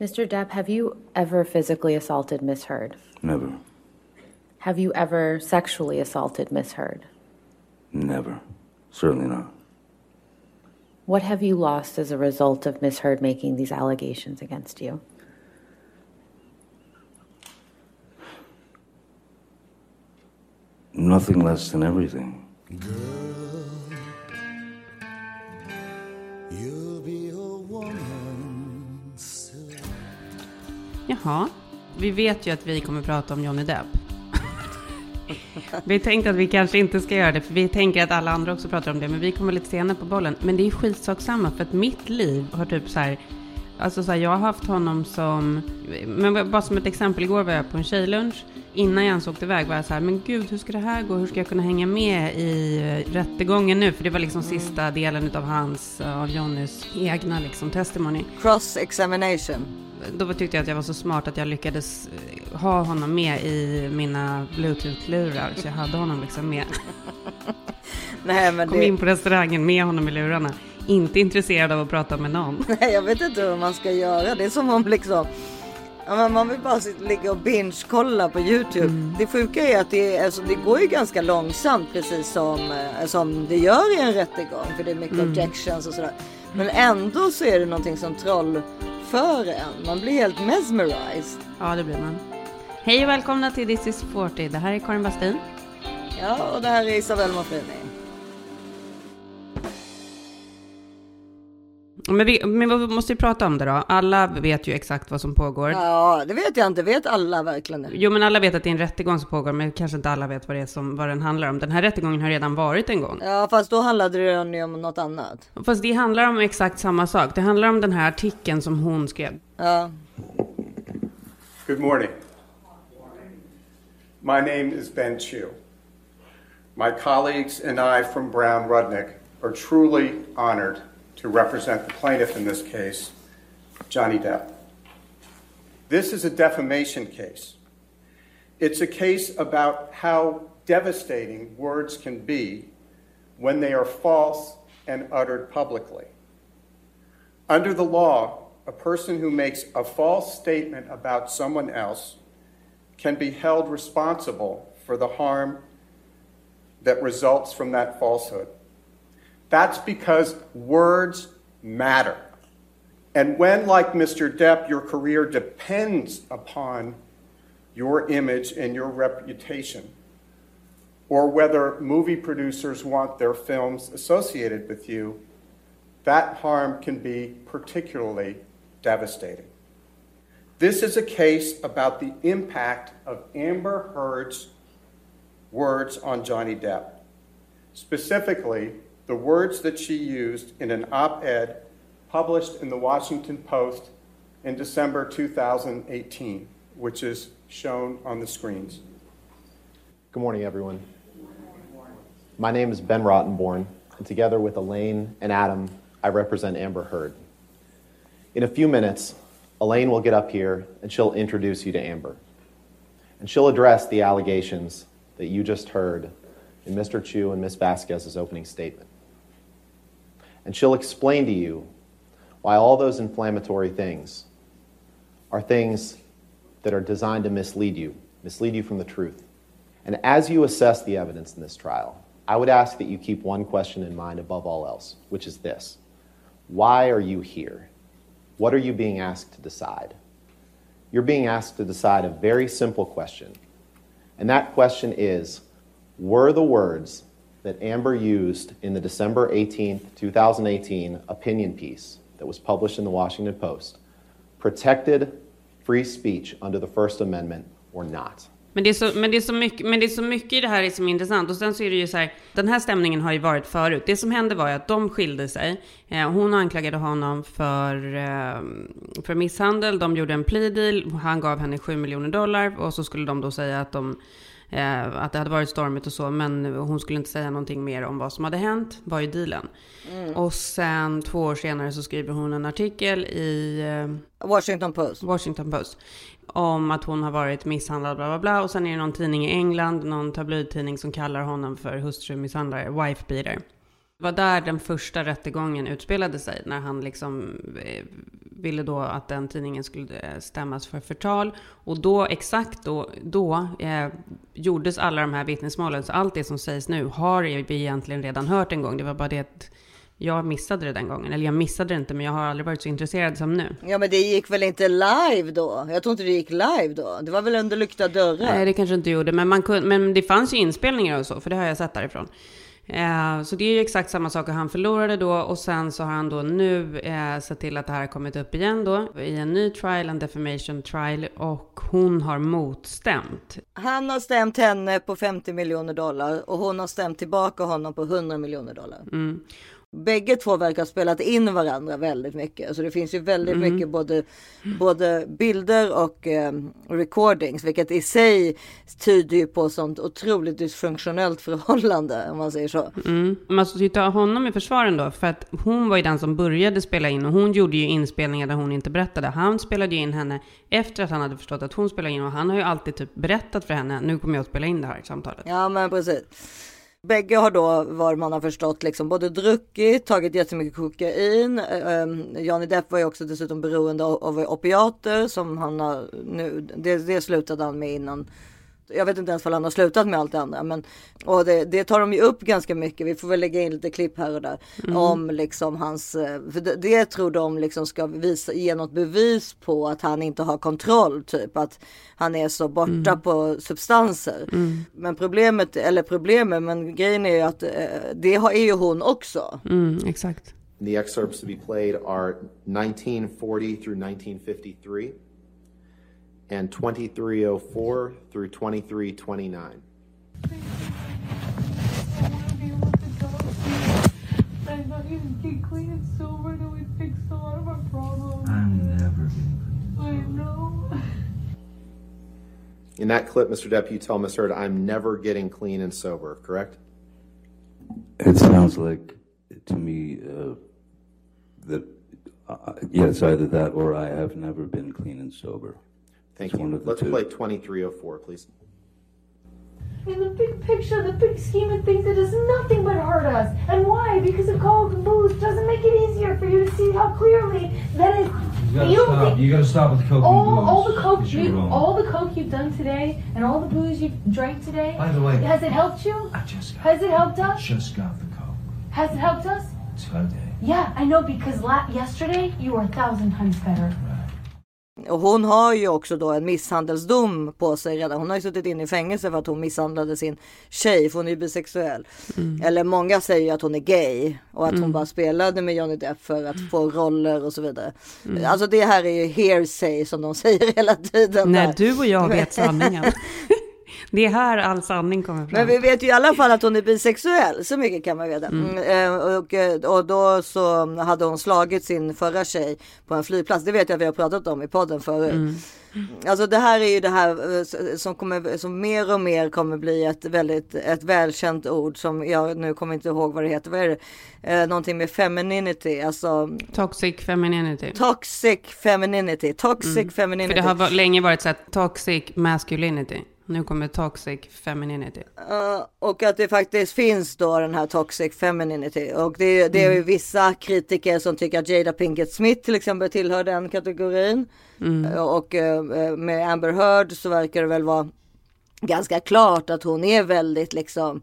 Mr. Depp, have you ever physically assaulted Miss Heard? Never. Have you ever sexually assaulted Miss Heard? Never. Certainly not. What have you lost as a result of Miss Heard making these allegations against you? Nothing less than everything. Jaha, vi vet ju att vi kommer prata om Johnny Depp. vi tänkte att vi kanske inte ska göra det, för vi tänker att alla andra också pratar om det, men vi kommer lite senare på bollen. Men det är skitsak samma, för att mitt liv har typ så här, alltså så här, jag har haft honom som, men bara som ett exempel, igår var jag på en tjejlunch, innan jag ens åkte iväg var jag så här, men gud, hur ska det här gå? Hur ska jag kunna hänga med i eh, rättegången nu? För det var liksom sista delen av hans, eh, av Johnnys egna liksom testimony. Cross examination. Då tyckte jag att jag var så smart att jag lyckades eh, ha honom med i mina bluetooth-lurar. Så jag hade honom liksom med. Nej, Kom det... in på restaurangen med honom i lurarna. Inte intresserad av att prata med någon. Nej, jag vet inte hur man ska göra. Det är som om liksom man vill bara ligga och binge-kolla på YouTube. Mm. Det sjuka är att det, alltså, det går ju ganska långsamt precis som, eh, som det gör i en rättegång. För det är mycket Mm. objections och sådär. Men ändå så är det någonting som trollför en. Man blir helt mesmerized. Ja, det blir man. Hej och välkomna till This is 40. Det här är Karin Bastin. Ja, och det här är Isabelle Monfrini. Men vi, men vi måste ju prata om det då. Alla vet ju exakt vad som pågår. Ja, det vet jag inte. Vet alla verkligen det? Jo, men alla vet att det är en rättegång som pågår, men kanske inte alla vet vad det är som, vad den handlar om. Den här rättegången har redan varit en gång. Ja, fast då handlade det ju om något annat. Fast det handlar om exakt samma sak. Det handlar om den här artikeln som hon skrev. Ja, Good morning. My name is Ben Chu. My colleagues and I from Brown Rudnick are truly honored to represent the plaintiff in this case, Johnny Depp. This is a defamation case. It's a case about how devastating words can be when they are false and uttered publicly. Under the law, a person who makes a false statement about someone else can be held responsible for the harm that results from that falsehood. That's because words matter. And when, like Mr. Depp, your career depends upon your image and your reputation, or whether movie producers want their films associated with you, that harm can be particularly devastating. This is a case about the impact of Amber Heard's words on Johnny Depp. Specifically, the words that she used in an op ed published in the Washington Post in December 2018, which is shown on the screens. Good morning, everyone. My name is Ben Rottenborn, and together with Elaine and Adam, I represent Amber Heard. In a few minutes, Elaine will get up here and she'll introduce you to Amber. And she'll address the allegations that you just heard in Mr. Chu and Ms. Vasquez's opening statement. And she'll explain to you why all those inflammatory things are things that are designed to mislead you, mislead you from the truth. And as you assess the evidence in this trial, I would ask that you keep one question in mind above all else, which is this Why are you here? What are you being asked to decide? You're being asked to decide a very simple question. And that question is Were the words that Amber used in the December 18 2018 opinion piece that was published in the Washington Post protected free speech under the First Amendment or not? Men det, är så, men, det är så mycket, men det är så mycket i det här som är intressant. Och sen så är det ju så här, den här stämningen har ju varit förut. Det som hände var ju att de skilde sig. Eh, hon anklagade honom för, eh, för misshandel. De gjorde en plea deal. Han gav henne 7 miljoner dollar. Och så skulle de då säga att, de, eh, att det hade varit stormigt och så. Men hon skulle inte säga någonting mer om vad som hade hänt. Var ju dealen. Och sen två år senare så skriver hon en artikel i eh, Washington Post. Washington Post om att hon har varit misshandlad, bla bla bla. Och sen är det någon tidning i England, någon tabloidtidning som kallar honom för hustrumisshandlare, wife beater. Det var där den första rättegången utspelade sig, när han liksom eh, ville då att den tidningen skulle eh, stämmas för förtal. Och då, exakt då, då eh, gjordes alla de här vittnesmålen. Så allt det som sägs nu har vi egentligen redan hört en gång. Det var bara det att jag missade det den gången. Eller jag missade det inte, men jag har aldrig varit så intresserad som nu. Ja men det gick väl inte live då? Jag tror inte det gick live då. Det var väl under lyckta dörrar? Nej, det kanske inte gjorde, men, man kunde, men det fanns ju inspelningar och så, för det har jag sett därifrån. Eh, så det är ju exakt samma sak, han förlorade då och sen så har han då nu eh, sett till att det här har kommit upp igen då i en ny trial, en defamation trial och hon har motstämt. Han har stämt henne på 50 miljoner dollar och hon har stämt tillbaka honom på 100 miljoner dollar. Mm. Bägge två verkar ha spelat in varandra väldigt mycket. Så det finns ju väldigt mm. mycket både, både bilder och eh, recordings. Vilket i sig tyder ju på sånt otroligt dysfunktionellt förhållande. Om man säger så. Mm. Man måste ju ta honom i försvaren då. För att hon var ju den som började spela in. Och hon gjorde ju inspelningar där hon inte berättade. Han spelade ju in henne efter att han hade förstått att hon spelade in. Och han har ju alltid typ berättat för henne. Nu kommer jag att spela in det här samtalet. Ja men precis. Bägge har då, vad man har förstått, liksom både druckit, tagit jättemycket kokain. Eh, ehm, Johnny Depp var ju också dessutom beroende av, av opiater som han har nu, det, det slutade han med innan jag vet inte ens om han har slutat med allt det andra. Men, och det, det, tar de ju upp ganska mycket. Vi får väl lägga in lite klipp här och där. Mm. Om liksom hans, eh, för det, det, tror de liksom ska visa, ge något bevis på att han inte har kontroll. Typ att han är så borta mm. på substanser. Mm. Men problemet, eller problemet, men grejen är ju att eh, det är ju hon också. Mm, exakt. The excerpts to be played are 1940 through 1953 and 2304 through 2329. I'm never I know. In that clip, Mr. Depp, you tell Miss Heard, I'm never getting clean and sober, correct? It sounds like, to me, uh, that, uh, yeah, it's either that or I have never been clean and sober. Thank you. Let's two. play 2304, please. In the big picture, the big scheme of things, it does nothing but hurt us. And why? Because the coke and booze doesn't make it easier for you to see how clearly that is. You gotta stop. You gotta stop with the coke all, and booze. All the coke, you, all the coke you've done today, and all the booze you've drank today. By the way, has it helped you? I just got. Has it helped us? Just got the coke. Has it helped us? Today. Yeah, I know because la- yesterday you were a thousand times better. Och hon har ju också då en misshandelsdom på sig redan. Hon har ju suttit inne i fängelse för att hon misshandlade sin tjej, för hon är ju bisexuell. Mm. Eller många säger ju att hon är gay och att mm. hon bara spelade med Johnny Depp för att få roller och så vidare. Mm. Alltså det här är ju hearsay som de säger hela tiden. Nej, där. du och jag vet sanningen. Det är här all sanning kommer fram. Men vi vet ju i alla fall att hon är bisexuell, så mycket kan man veta. Mm. Mm, eh, och, eh, och då så hade hon slagit sin förra tjej på en flygplats. Det vet jag att vi har pratat om i podden förut. Mm. Alltså det här är ju det här eh, som, kommer, som mer och mer kommer bli ett väldigt ett välkänt ord som jag nu kommer inte ihåg vad det heter. Vad är det? Eh, någonting med femininity, alltså. Toxic femininity. Toxic femininity, toxic mm. femininity. För det har länge varit så här toxic masculinity. Nu kommer toxic femininity. Uh, och att det faktiskt finns då den här toxic femininity. Och det, det är mm. vissa kritiker som tycker att Jada Pinkett Smith till exempel tillhör den kategorin. Mm. Uh, och uh, med Amber Heard så verkar det väl vara ganska klart att hon är väldigt liksom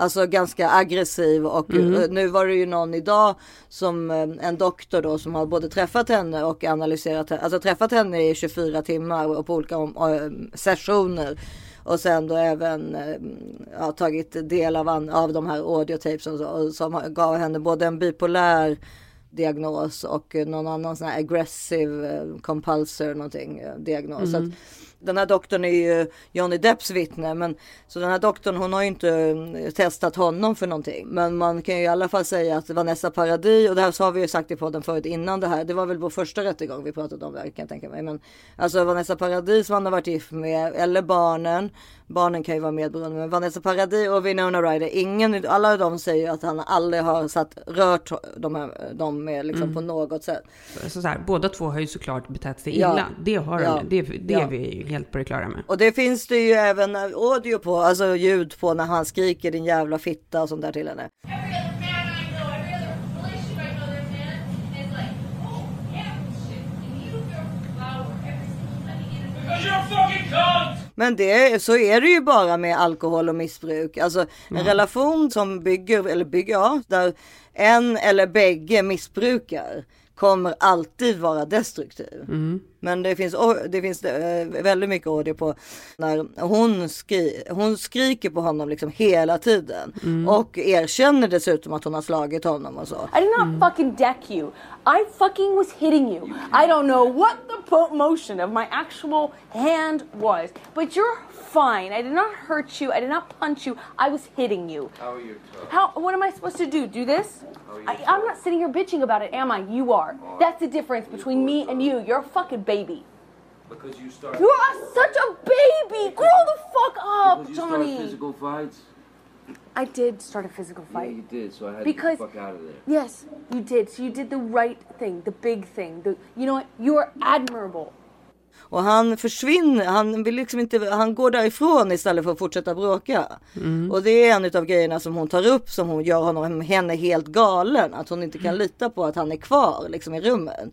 Alltså ganska aggressiv och mm. Eh, nu var det ju någon idag som eh, en doktor då som har både träffat henne och analyserat henne. Alltså träffat henne i 24 timmar och på olika om, äh, sessioner. Och sen då även ja, tagit del av, av de här audiotapes som, som gav henne både en bipolär diagnos och någon annan sån här aggressive compulsor någonting diagnos. Mm den här doktorn är ju Johnny Depps vittne. Men, så den här doktorn hon har ju inte eh, testat honom för någonting. Men man kan ju i alla fall säga att Vanessa Paradis och det här har vi ju sagt i podden förut innan det här. Det var väl vår första rättegång vi pratade om det kan jag tänka mig. Men alltså Vanessa Paradis som han har varit gift med eller barnen. Barnen kan ju vara medberoende. Men Vanessa Paradis och Winona Ryder. Ingen, alla av dem säger att han aldrig har satt, rört de här, dem med liksom mm. på något sätt. Så, så här, båda två har ju såklart betett sig illa. Ja. Det har ja. de. Det, det ja. vi helt på det klara med. Och det finns det ju även eh, audio på, alltså ljud på när han skriker din jävla fitta och sånt där till henne. Men det, så är det ju bara med alkohol och missbruk. Alltså en mm. relation som bygger, eller bygger, ja, där en eller bägge missbrukar kommer alltid vara destruktiv. Mm. Men det finns, o- det finns eh, väldigt mycket audio på när hon, skri, hon skriker på honom liksom hela tiden. Och erkänner dessutom att hon har slagit honom och så. I did not fucking deck you. I fucking was hitting you. I don't know what the po- motion of my actual hand was, but you're fine. I did not hurt you. I did not punch you. I was hitting you. How are you? How? What am I supposed to do? Do this? I, I'm not sitting here bitching about it, am I? You are. That's the difference between me and you. You're a fucking baby. Because you start. You are such a baby. Grow the fuck up, Because you start Johnny. physical fights. I did start a physical fight. Yeah, you did. So I had Because- to get the fuck out of there. Yes, you did. So you did the right thing, the big thing. The, you know what? You are admirable. Och han försvinner, han vill liksom inte, han går därifrån istället för att fortsätta bråka. Och det är en av grejerna som hon tar upp som hon gör honom, henne helt galen. Att hon inte kan lita på att han är kvar liksom i rummen.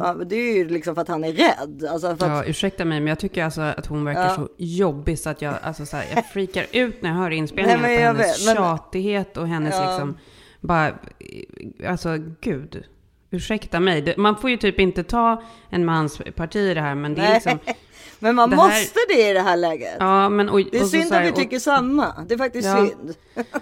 Ja, det är ju liksom för att han är rädd. Alltså för Ja, att, ursäkta mig, men jag tycker alltså att hon verkar Ja. så jobbig så att jag, alltså så här, jag freakar ut när jag hör inspelningen Nej, på hennes vet, men- tjatighet och hennes Ja. liksom, bara, alltså gud. Ursäkta mig, man får ju typ inte ta en mans parti i det här, men det är liksom... men man det här- måste det i det här läget. Ja, men och, Det är och synd så att vi och- tycker samma. Det är faktiskt Ja. synd.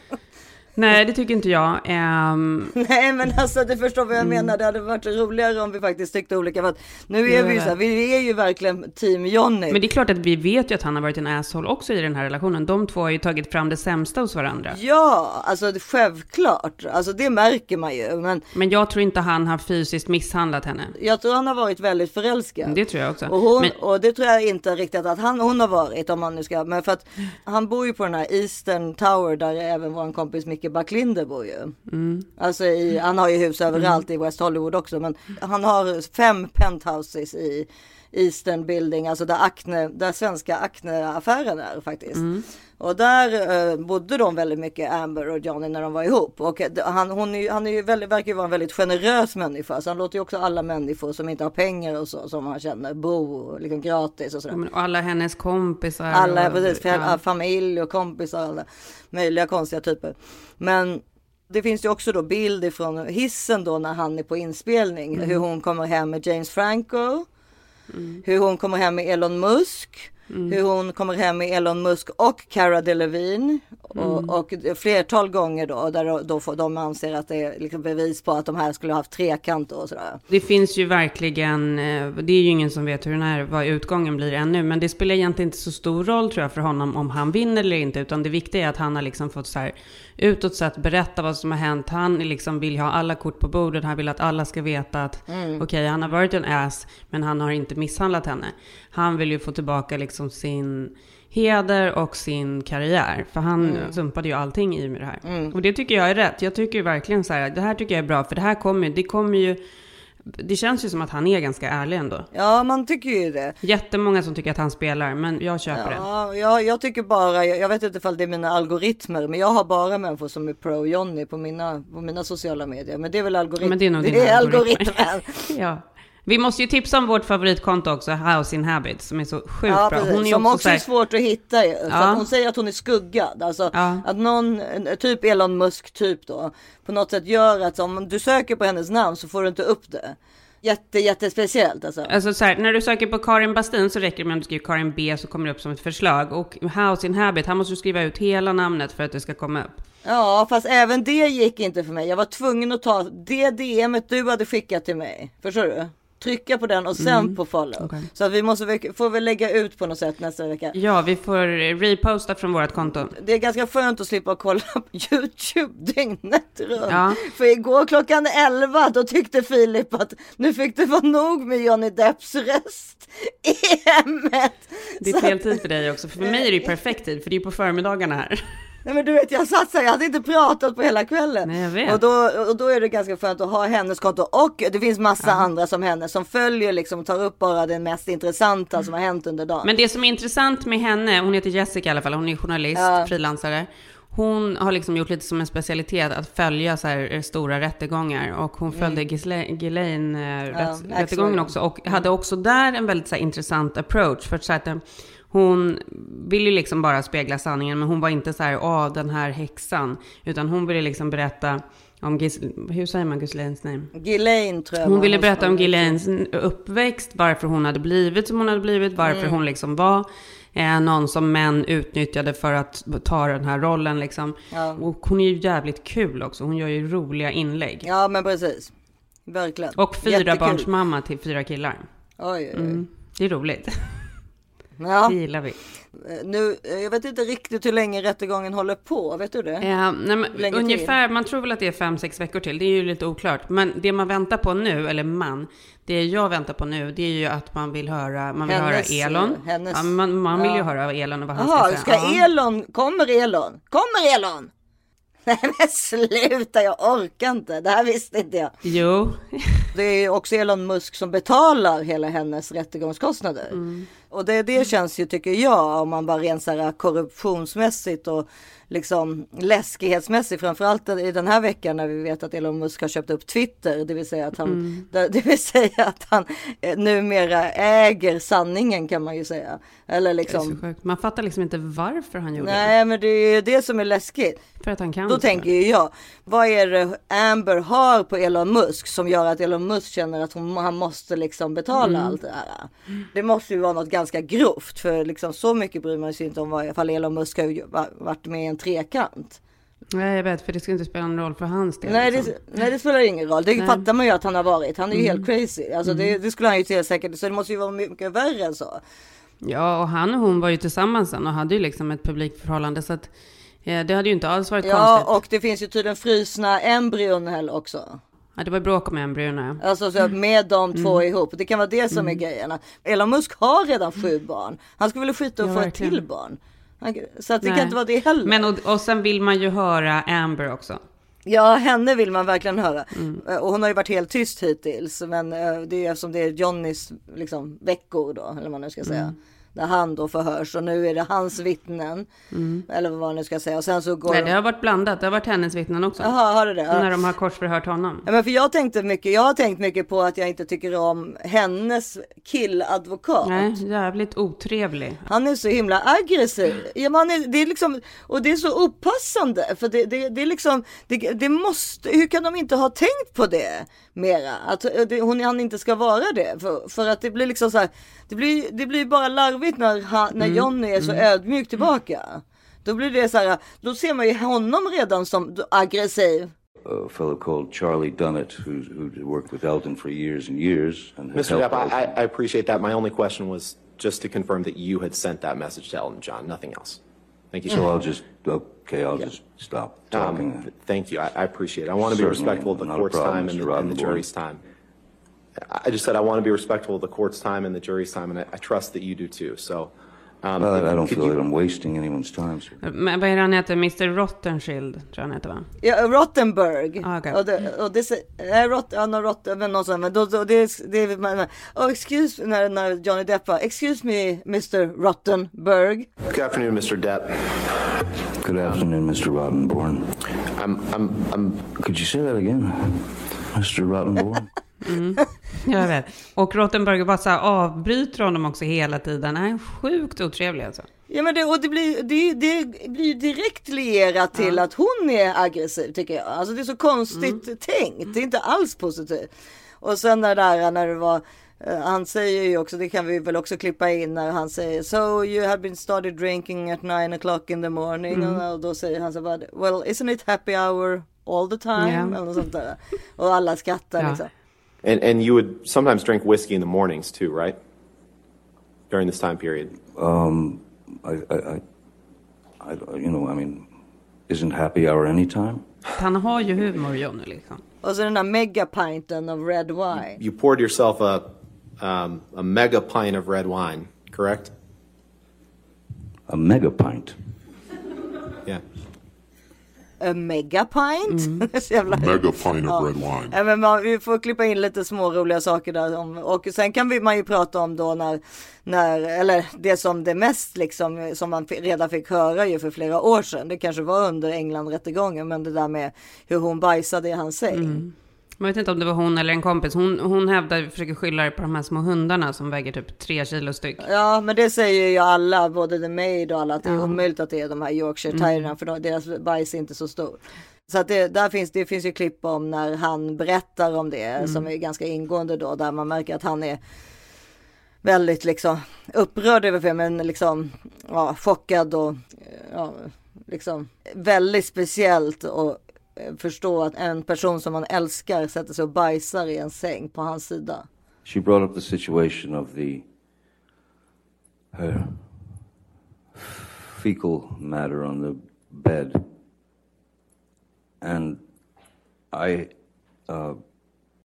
Nej, det tycker inte jag. Ehm, Nej men alltså du förstår vad jag menar. Det hade varit roligare om vi faktiskt tyckte olika. För att nu är vi ju så här, vi är ju verkligen team Johnny. men det är klart att vi vet ju att han har varit en asshole också i den här relationen. De två har ju tagit fram det sämsta hos varandra. Ja, alltså självklart. Alltså det märker man ju. Men Men jag tror inte han har fysiskt misshandlat henne. jag tror han har varit väldigt förälskad. Det tror jag också. Och, hon, Men- och det tror jag inte riktigt att han, hon har varit om man nu ska. Men för att han bor ju på den här Eastern Tower där även vår kompis Micke Backlinder bor ju. Mm. Alltså i, han har ju hus överallt i West Hollywood också. Men han har fem penthouses i Eastern Building, alltså där, Acne, där svenska Acne-affären är faktiskt. Mm. Och där eh, bodde de väldigt mycket, Amber och Johnny, när de var ihop. Och eh, han, hon är, han är ju väldigt, verkar ju vara en väldigt generös människa. Så han låter ju också alla människor som inte har pengar och så, som han känner, bo liksom gratis och sådär. Och alla hennes kompisar. Alla, och, precis, ja. familj och kompisar, alla möjliga konstiga typer. Men det finns ju också då bild ifrån hissen då när han är på inspelning. Mm. Hur hon kommer hem med James Franco. Hur hon kommer hem med Elon Musk. Mm. Hur hon kommer hem med Elon Musk och Cara Delevingne. Mm. Och, och flertal gånger då, där då, får de anser att det är liksom bevis på att de här skulle ha haft trekant och sådär. Det finns ju verkligen, eh, det är ju ingen som vet hur den här, vad utgången blir ännu, men det spelar egentligen inte så stor roll tror jag för honom om han vinner eller inte, utan det viktiga är att han har liksom fått så här utåt sett berätta vad som har hänt. Han liksom vill ha alla kort på bordet, han vill att alla ska veta att okej, han har varit en ass, men han har inte misshandlat henne. Han vill ju få tillbaka liksom sin heder och sin karriär. För han sumpade ju allting i med det här. Och det tycker jag är rätt. Jag tycker verkligen så här, det här tycker jag är bra, för det här kommer, det kommer ju, det känns ju som att han är ganska ärlig ändå. Ja, man tycker ju det. Jättemånga som tycker att han spelar, men jag köper det. Ja, jag, jag tycker bara, jag, vet inte ifall det är mina algoritmer, men jag har bara människor som är pro Johnny på mina, på mina sociala medier. Men det är väl algoritm, Men det är nog det är algoritmer. algoritmen. Ja. Vi måste ju tipsa om vårt favoritkonto också, House in Habit, som är så sjukt Ja, bra. Hon är som också, också så här, är svårt att hitta ju. För Ja. hon säger att hon är skuggad. Alltså Ja. att någon, typ Elon Musk typ då, på något sätt gör att om du söker på hennes namn så får du inte upp det. Jätte, jättespeciellt alltså. Alltså så här, när du söker på Karin Bastin så räcker det med om du skriver Karin B så kommer det upp som ett förslag. Och House in Habit, här måste du skriva ut hela namnet för att det ska komma upp. Ja, fast även det gick inte för mig. Jag var tvungen att ta det DMet du hade skickat till mig. Förstår du? Trycka på den och sen Mm. på follow. Så att vi måste, får väl lägga ut på något sätt nästa vecka. Ja, vi får reposta från vårt konto. Det är ganska skönt att slippa kolla på YouTube dygnet runt. Ja. För igår klockan 11 då tyckte Filip att nu fick det vara nog med Johnny Depps röst i hemmet. Det är fel tid för dig också, för för mig är det ju perfekt tid, för det är på förmiddagarna här. Nej men du vet jag satt så här, jag hade inte pratat på hela kvällen. Nej, jag vet. Och, då, och då är det ganska skönt att ha hennes konto. Och det finns massa andra som henne som följer liksom tar upp bara det mest intressanta som har hänt under dagen. Men det som är intressant med henne, hon heter Jessica i alla fall, hon är journalist, Ja. frilansare. hon har liksom gjort lite som en specialitet att följa så här stora rättegångar. Och hon följde Mm. Ghislaine-rättegången också. Och hade också där en väldigt så här, intressant approach. För att, så att, eh, hon ville liksom bara spegla sanningen. Men hon var inte så här, åh den här häxan. Utan hon ville liksom berätta om, Gis hur säger man Ghislaines namn? Ghislaine tror jag Hon ville berätta om Ghislaines uppväxt, varför hon hade blivit som hon hade blivit, varför Mm. hon liksom var eh, någon som män utnyttjade för att ta den här rollen liksom. Ja. Och hon är ju jävligt kul också, hon gör ju roliga inlägg. Ja men precis. Verkligen. Och fyra Jättekul. barns mamma till fyra killar. Oj, oj, oj. Mm. Det är roligt. Ja. Det gillar vi. Eh, Nu, eh, jag vet inte riktigt hur länge rättegången håller på, vet du det? Eh, nej, men ungefär, man tror väl att det är fem, sex veckor till. Det är ju lite oklart. Men det man väntar på nu, eller man, det jag väntar på nu, det är ju att man vill höra, man vill Hennes, höra Elon. eh, hennes- ja, man, man vill ju ja. höra Elon och vad han Jaha, ska säga. ska Ja. Elon, kommer Elon? Kommer Elon? Nej men sluta, jag orkar inte. Det här visste inte jag. Jo, Det är också Elon Musk som betalar hela hennes rättegångskostnader. Mm. Och det, det känns ju, tycker jag, om man bara här korruptionsmässigt och liksom läskighetsmässigt, framförallt i den här veckan när vi vet att Elon Musk har köpt upp Twitter, det vill säga att han, Mm. det, vill säga att han eh, numera äger sanningen kan man ju säga. Eller liksom. Man fattar liksom inte varför han gjorde det. nej men det är ju det som är läskigt. För att han kan. Då tänker ju jag, vad är det Amber har på Elon Musk som gör att Elon Musk känner att hon, han måste liksom betala Mm. allt det här? Det måste ju vara något ganska grovt för liksom så mycket bryr man sig inte om vad ifall Elon Musk har varit med i en trekant. Nej, jag vet, för det ska inte spela någon roll för hans del. Nej liksom. det, nej det spelar ingen roll, det Nej. fattar man ju att han har varit. Han är ju Mm. helt crazy. Alltså det, det skulle han ju till säkert, så det måste ju vara mycket värre än så. Ja, och han och hon var ju tillsammans sen och hade ju liksom ett publikförhållande. Så att eh, det hade ju inte alls varit Ja konstigt. och det finns ju tydligen frusna embryon heller också. Ja, det var bråk om embryona. ja. Alltså så med de två Mm. ihop. Det kan vara det som är grejen. Elon Musk har redan sju barn. Han skulle väl skita och Ja, få ett verkligen. till barn. Så att det Nej. kan inte vara det heller. Men och, och sen vill man ju höra Amber också. Ja, henne vill man verkligen höra. Mm. Eh, Och hon har ju varit helt tyst hittills. Men eh, det är ju eftersom det är Johnnys liksom, veckor då, eller vad man nu ska säga. Mm. Där han då förhörs och nu är det hans vittnen. Eller vad man nu ska säga. Och sen så går Mm. Nej, det har varit blandat. Det har varit hennes vittnen också. Jaha, har det det? När de har korsförhört honom. Ja, men för jag tänkte mycket, jag har tänkt mycket på att jag inte tycker om hennes killadvokat. Nej, jävligt otrevlig. Han är så himla aggressiv. Ja, men han är, det är liksom, och det är så opassande. För det, det, det är liksom, det, det måste, hur kan de inte ha tänkt på det mera? Att det, hon, han inte ska vara det. För, för att det blir liksom så här, det blir, det blir bara larvigt när, han, när Mm. Johnny är så ödmjuk tillbaka. Då blir det så här, då ser man ju honom redan som aggressiv. A fellow called Charlie Dunnett, who, who worked with Elton for years and years. And has Mr. helped Depp, I. I appreciate that. My only question was just to confirm that you had sent that message to Elton John, nothing else. Thank you so much. I'll just, okay, I'll just stop talking. Um, th- thank you. I, I appreciate it. I want to be Certainly, respectful of the court's problem, time and the, and the jury's time. I I just said I want to be respectful of the court's time and the jury's time, and I, I trust that you do too. So, um, Well, I don't could feel you- like I'm wasting anyone's time, sir. Men vad är det han heter? Mr Rottenschild, tror jag han heter va? Ja, Rottenberg. Ah, okej. Och det, och det, är Rott, ja, no, Rott, men någon sån, men då, då, det, det, man, oh, excuse, när, när Johnny Depp var, excuse me Mr Rottenberg. Good afternoon, Mr. Depp. Good afternoon, Mr. Rottenborn. I'm, I'm, I'm Could you say that again, Mr. Rottenborn? Jag vet. Och Rottenberger bara så här avbryter honom också hela tiden. Han är sjukt otrevlig alltså. Ja men det, och det blir, det, det blir direkt lierat till att hon är aggressiv tycker jag. Alltså det är så konstigt tänkt, det är inte alls positivt. Och sen det där när det var eh, han säger ju också, det kan vi väl också klippa in när han säger So you have been started drinking at nine o'clock in the morning. Och då säger han så bara Well isn't it happy hour all the time? Ja. Eller sånt där. Och alla skrattar Ja. liksom. And, and you would sometimes drink whiskey in the mornings too, right? During this time period. Um, I, I, I, I, you know, I mean, isn't happy hour anytime? Han har ju humor, Johnny, liksom. Och så den där megapinten of red wine. You poured yourself a, um, a mega pint of red wine, correct? A mega pint. Yeah. A mega pint. Så jävla- Mega pint of Ja. red wine. Ja, men man, vi får klippa in lite små roliga saker där. Om, och sen kan vi, man ju prata om då när, när, eller det som det mest liksom, som man redan fick höra ju för flera år sedan. Det kanske var under England-rättegången, men det där med hur hon bajsade i hans säng. Man vet inte om det var hon eller en kompis. Hon, hon hävdar, försöker skylla det på de här små hundarna som väger typ tre kilo styck. Ja, men det säger ju alla, både The Maid och alla, att det är omöjligt att det är de här Yorkshire terrierna, för de- deras bajs är inte så stor. Så att det, där finns, det finns ju klipp om när han berättar om det, som är ganska ingående då, där man märker att han är väldigt liksom upprörd över filmen, men liksom ja, chockad och ja, liksom väldigt speciellt och förstå att en person som man älskar sätter sig och bajsar i en säng på hans sida. She brought up the situation of the her fecal matter on the bed, and I, uh,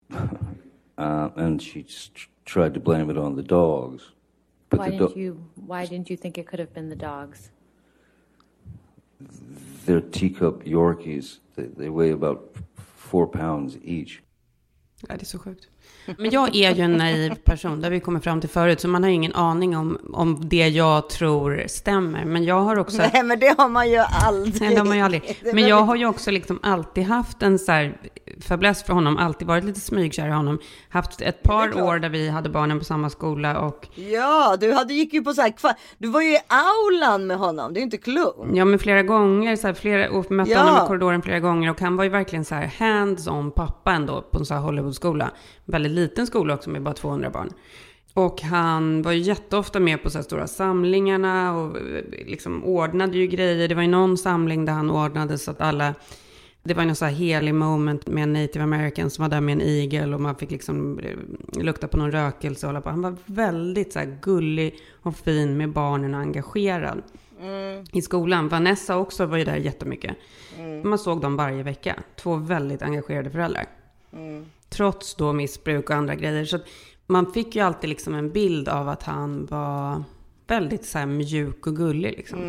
uh, and she tried to blame it on the dogs. But Why the didn't do- you, why didn't you think it could have been the dogs? They're teacup Yorkies. They, they weigh about four pounds each. Ja, det är så sjukt. Men jag är ju en naiv person, det har vi kommit fram till förut, så man har ju ingen aning om, om det jag tror stämmer. Men jag har också... Nej men det har man ju aldrig. Nej, det har man ju aldrig. Men jag har ju också liksom alltid haft en så här fäbless för honom, alltid varit lite smygkär i honom. Haft ett par år där vi hade barnen på samma skola och Ja, du hade, gick ju på så här, du var ju i aulan med honom, det är inte klokt. Ja, men flera gånger, så här, flera, och mötte Ja. honom i korridoren flera gånger och han var ju verkligen så här hands-on pappa ändå på en så här Hollywoodskola. Väldigt liten skola också med bara 200 barn. Och han var ju jätteofta med på så här stora samlingarna och eh, liksom ordnade ju grejer. Det var ju någon samling där han ordnade så att alla det var någon så här helig moment med en native american som var där med en igel och man fick liksom eh, lukta på någon rökelse och hålla på. Han var väldigt så gullig och fin med barnen och engagerad i skolan. Vanessa också var ju där jättemycket. Man såg dem varje vecka. Två väldigt engagerade föräldrar. Trots då missbruk och andra grejer. Så man fick ju alltid liksom en bild av att han var väldigt så mjuk och gullig liksom.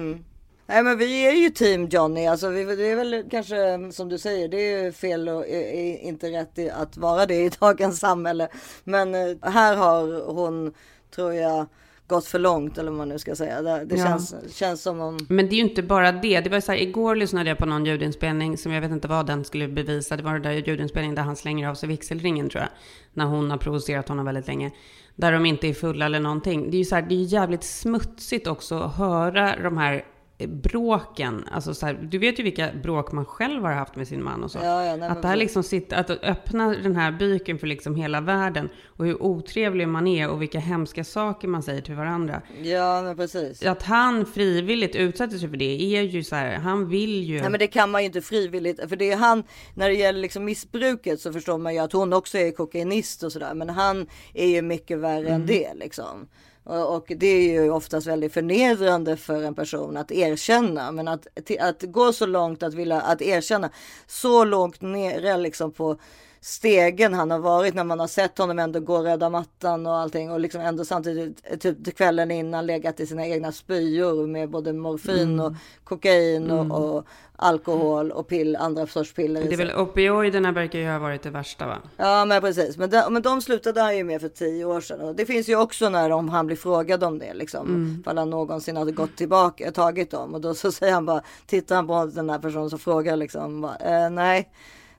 Nej men vi är ju team Johnny, alltså vi, det är väl kanske som du säger, det är ju fel och är, är inte rätt att vara det i dagens samhälle. Men eh, här har hon, tror jag, gått för långt eller vad man nu ska säga. Det, det Ja. känns, känns som om... Men det är ju inte bara det. Det var så här, igår lyssnade jag på någon ljudinspelning som jag vet inte vad den skulle bevisa. Det var det där ljudinspelningen där han slänger av sig vigselringen tror jag. När hon har provocerat honom väldigt länge. Där de inte är fulla eller någonting. Det är ju så här, det är jävligt smutsigt också att höra de här eh, bråken. Alltså så här, du vet ju vilka bråk man själv har haft med sin man och så. Ja, ja, nej, att det här liksom sitter, att öppna den här byken för liksom hela världen. Och hur otrevlig man är och vilka hemska saker man säger till varandra. Ja men precis. Att han frivilligt utsätter sig för det är ju så här, han vill ju... Nej men det kan man ju inte frivilligt. För det är han, när det gäller liksom missbruket så förstår man ju att hon också är kokainist och sådär. Men han är ju mycket värre än det liksom. Och, det är ju oftast väldigt förnedrande för en person att erkänna. Men att, att gå så långt att vilja att erkänna så långt nere liksom på stegen han har varit när man har sett honom ändå gå röda mattan och allting och liksom ändå samtidigt typ till kvällen innan legat i sina egna spyor med både morfin och kokain och, och alkohol och pill, andra sorts piller. Det är väl opioiderna verkar ju ha varit det värsta va? Ja men precis, men de, men de slutade han ju med för tio år sedan. Och det finns ju också när de, han blir frågad om det liksom. Mm. Ifall han någonsin hade gått tillbaka, tagit dem. Och då så säger han bara, tittar han på den här personen som frågar liksom. Bara, eh, nej,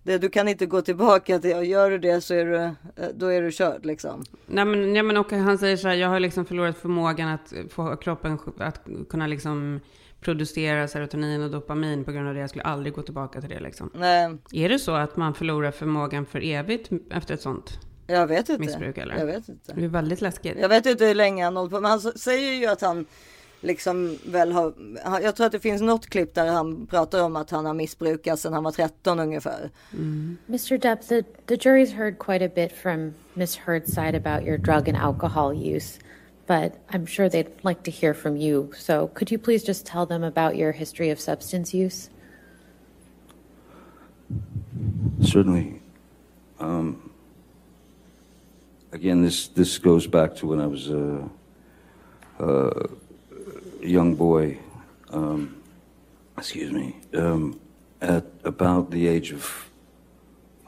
det, du kan inte gå tillbaka till, och gör du det så är du, eh, då är du körd liksom. Nej men, ja, men och han säger så här, jag har liksom förlorat förmågan att få kroppen att kunna liksom producera serotonin och dopamin på grund av det. Jag skulle aldrig gå tillbaka till det liksom. Nej, Är det så att man förlorar förmågan för evigt efter ett sånt? jag vet inte. Missbruk, eller? Jag vet inte. Det är väldigt läskigt. Jag vet inte hur länge han håller på, men han säger ju att han liksom väl har, jag tror att det finns något klipp där han pratar om att han har missbrukat sedan han var 13 ungefär. Mm. Mr. Depp, the, the jury's heard quite a bit from Miss Heard's side about your drug and alcohol use, but I'm sure they'd like to hear from you. So could you please just tell them about your history of substance use? Certainly. Um, again, this this goes back to when I was a, a young boy. Um, excuse me. Um, at about the age of,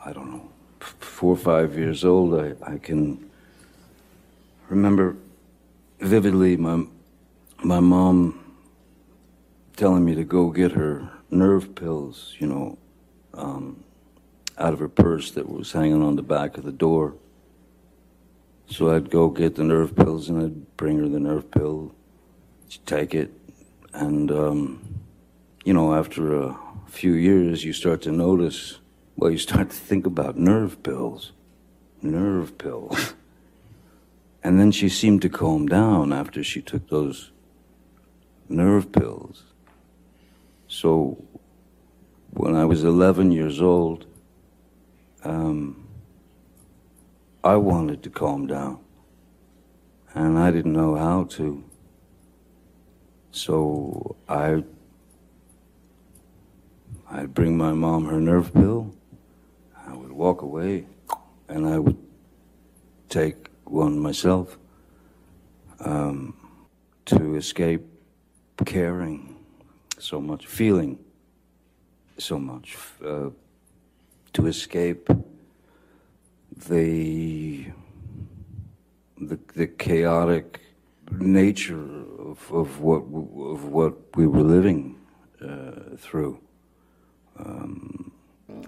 I don't know, four or five years old, I, I can remember vividly my, my mom telling me to go get her nerve pills, you know, um, out of her purse that was hanging on the back of the door. So I'd go get the nerve pills and I'd bring her the nerve pill. Take it. And, um, you know, after a few years, you start to notice, well, you start to think about nerve pills. Nerve pills. and then she seemed to calm down after she took those nerve pills. So when I was 11 years old, um, I wanted to calm down. And I didn't know how to. So I I'd bring my mom her nerve pill. I would walk away and I would take one myself um, to escape caring so much, feeling so much, uh, to escape the, the the chaotic nature of, of what of what we were living uh, through. Um,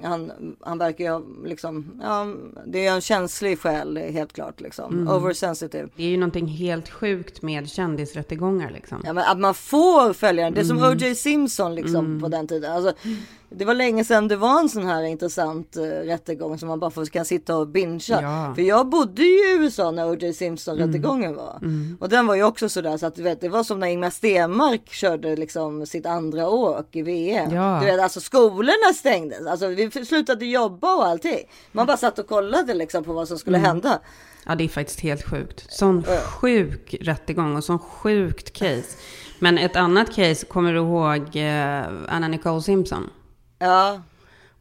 Han, han verkar ju liksom, ja, det är en känslig själ helt klart liksom. Mm. Oversensitive. Det är ju någonting helt sjukt med kändisrättegångar liksom. Ja, men att man får följa den. Det är som Mm. O.J. Simpson liksom Mm. på den tiden. Alltså, det var länge sedan det var en sån här intressant uh, rättegång som man bara får, kan sitta och bingea. Ja. För jag bodde ju i USA när O.J. Simpson rättegången var. Mm. Och den var ju också sådär så att vet, det var som när Ingmar Stenmark körde liksom sitt andra åk i VM. Ja. Du vet, alltså skolorna stängdes. Alltså vi slutade jobba och allting. Man bara satt och kollade liksom på vad som skulle Mm. hända. Ja, det är faktiskt helt sjukt. Sån sjuk rättegång och sån sjukt case. Men ett annat case, kommer du ihåg eh, Anna Nicole Simpson? Ja.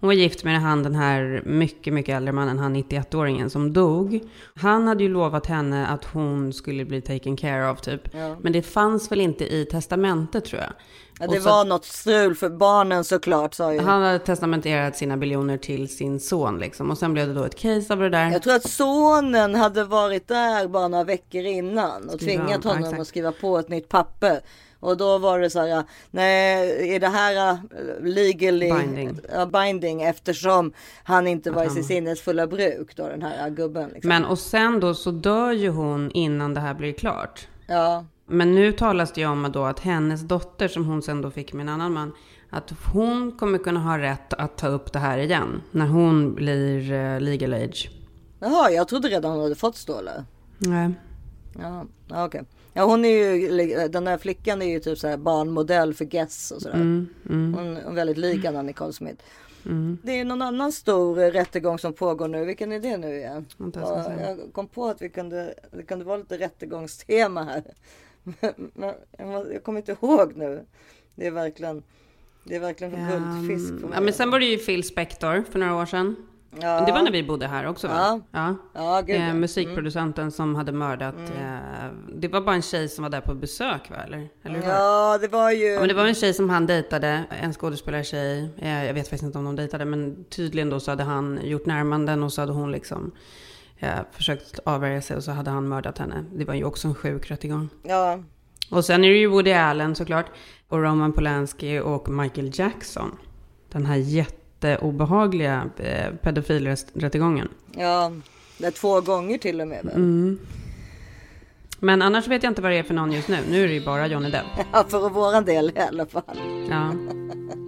Hon var gift med han den här mycket, mycket äldre mannen, han 91-åringen som dog. Han hade ju lovat henne att hon skulle bli taken care of typ. Ja. Men det fanns väl inte i testamentet tror jag. Ja, det så- var något strul för barnen såklart sa ju. Han hade testamenterat sina biljoner till sin son liksom. Och sen blev det då ett case av det där. Jag tror att sonen hade varit där bara några veckor innan och Skriva tvingat om, honom exakt. att skriva på ett nytt papper. Och då var det så här, nej, är det här uh, legally Binding. binding eftersom han inte var i sitt sinnesfulla bruk då den här uh, gubben. Liksom. Men och sen då så dör ju hon innan det här blir klart. Ja, Men nu talas det ju om då att hennes dotter som hon sen då fick med en annan man. Att hon kommer kunna ha rätt att ta upp det här igen. När hon blir eh, legal age. jaha, jag trodde redan hon hade fått stålar. Nej. Ja, okej. Ja, hon är ju, den där flickan är ju typ så här barnmodell för Guess och sådär. Mm, mm, Hon är väldigt lik Anna Nicole Smith. mm. Det är någon annan stor rättegång som pågår nu. Vilken är det nu igen? Ja, jag kom på att vi kunde, det kunde vara lite rättegångstema här. Men jag, kommer inte ihåg nu. Det är verkligen, det är verkligen en guldfisk mig. Ja, men sen var det ju Phil Spector för några år sedan. Ja. Det var när vi bodde här också va? Ja. ja. Ja, gud. Eh, Mm. musikproducenten som hade mördat. Eh, det var bara en tjej som var där på besök va? Eller, eller hur? Ja, det var ju... Ja, men det var en tjej som han dejtade, en skådespelartjej. Eh, Jag vet faktiskt inte om de dejtade, men tydligen då så hade han gjort närmanden och så hade hon liksom eh, försökt avvärja sig och så hade han mördat henne. Det var ju också en sjuk rättegång. Ja, Och sen är det ju Woody Allen såklart, och Roman Polanski och Michael Jackson. Den här jätteobehagliga eh, pedofilrättegången. ja, det är två gånger till och med. Mm. Men annars vet jag inte vad det är för någon just nu. Nu är det ju bara Johnny Depp. Ja, för våran del i alla fall. Ja.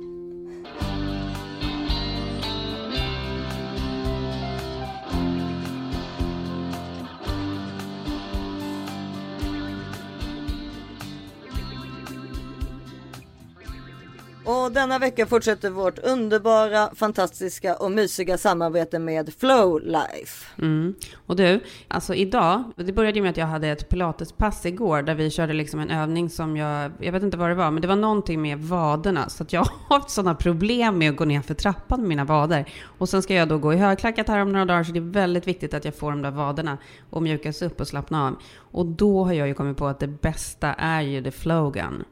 Och denna vecka fortsätter vårt underbara, fantastiska och mysiga samarbete med Flow Life. Mm. Och du, alltså idag, det började ju med att jag hade ett pilatespass igår där vi körde liksom en övning som jag, jag vet inte vad det var, men det var någonting med vaderna. Så att jag har haft sådana problem med att gå ner för trappan med mina vader. Och sen ska jag då gå i högklackat här om några dagar, så det är väldigt viktigt att jag får de där vaderna och mjukas upp och slappna av. Och då har jag ju kommit på att det bästa är ju the flow gun.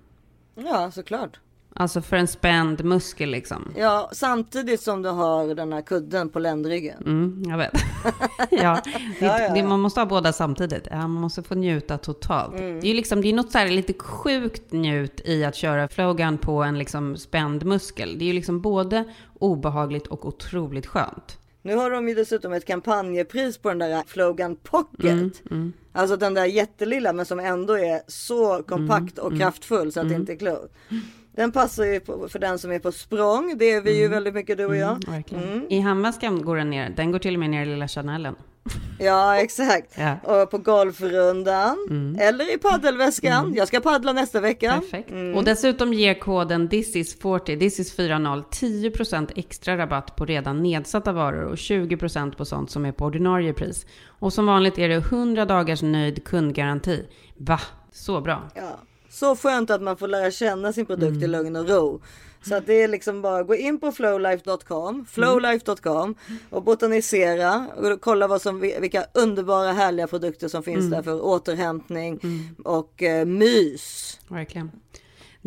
Ja, såklart. Alltså för en spänd muskel liksom. Ja, samtidigt som du har den här kudden på ländryggen. Mm, jag vet. ja, det, Ja, ja, ja. man måste ha båda samtidigt. Ja, man måste få njuta totalt. Mm. Det är ju liksom, det är något så här lite sjukt njut i att köra flowgun på en liksom spänd muskel. Det är ju liksom både obehagligt och otroligt skönt. Nu har de ju dessutom ett kampanjepris på den där Flogan Pocket. Mm, Alltså den där jättelilla men som ändå är så kompakt Mm, och kraftfull så att det inte är klokt. Den passar ju på, för den som är på språng. Det är vi Mm. ju väldigt mycket du och jag. Verkligen. I handväskan går den ner. Den går till och med ner i lilla Chanelen. Ja exakt. Ja. Och på golfrundan. Eller i paddelväskan. Jag ska paddla nästa vecka. Perfekt. Och dessutom ger koden thisis40, thisis40, 10% extra rabatt på redan nedsatta varor och 20% på sånt som är på ordinarie pris. Och som vanligt är det 100 dagars nöjd kundgaranti. Va? Så bra. Ja. Så skönt att man får lära känna sin produkt i lugn och ro. Så att det är liksom bara gå in på flowlife.com, flowlife.com och botanisera och kolla vad som, vilka underbara härliga produkter som finns där för återhämtning och eh, mys. Verkligen.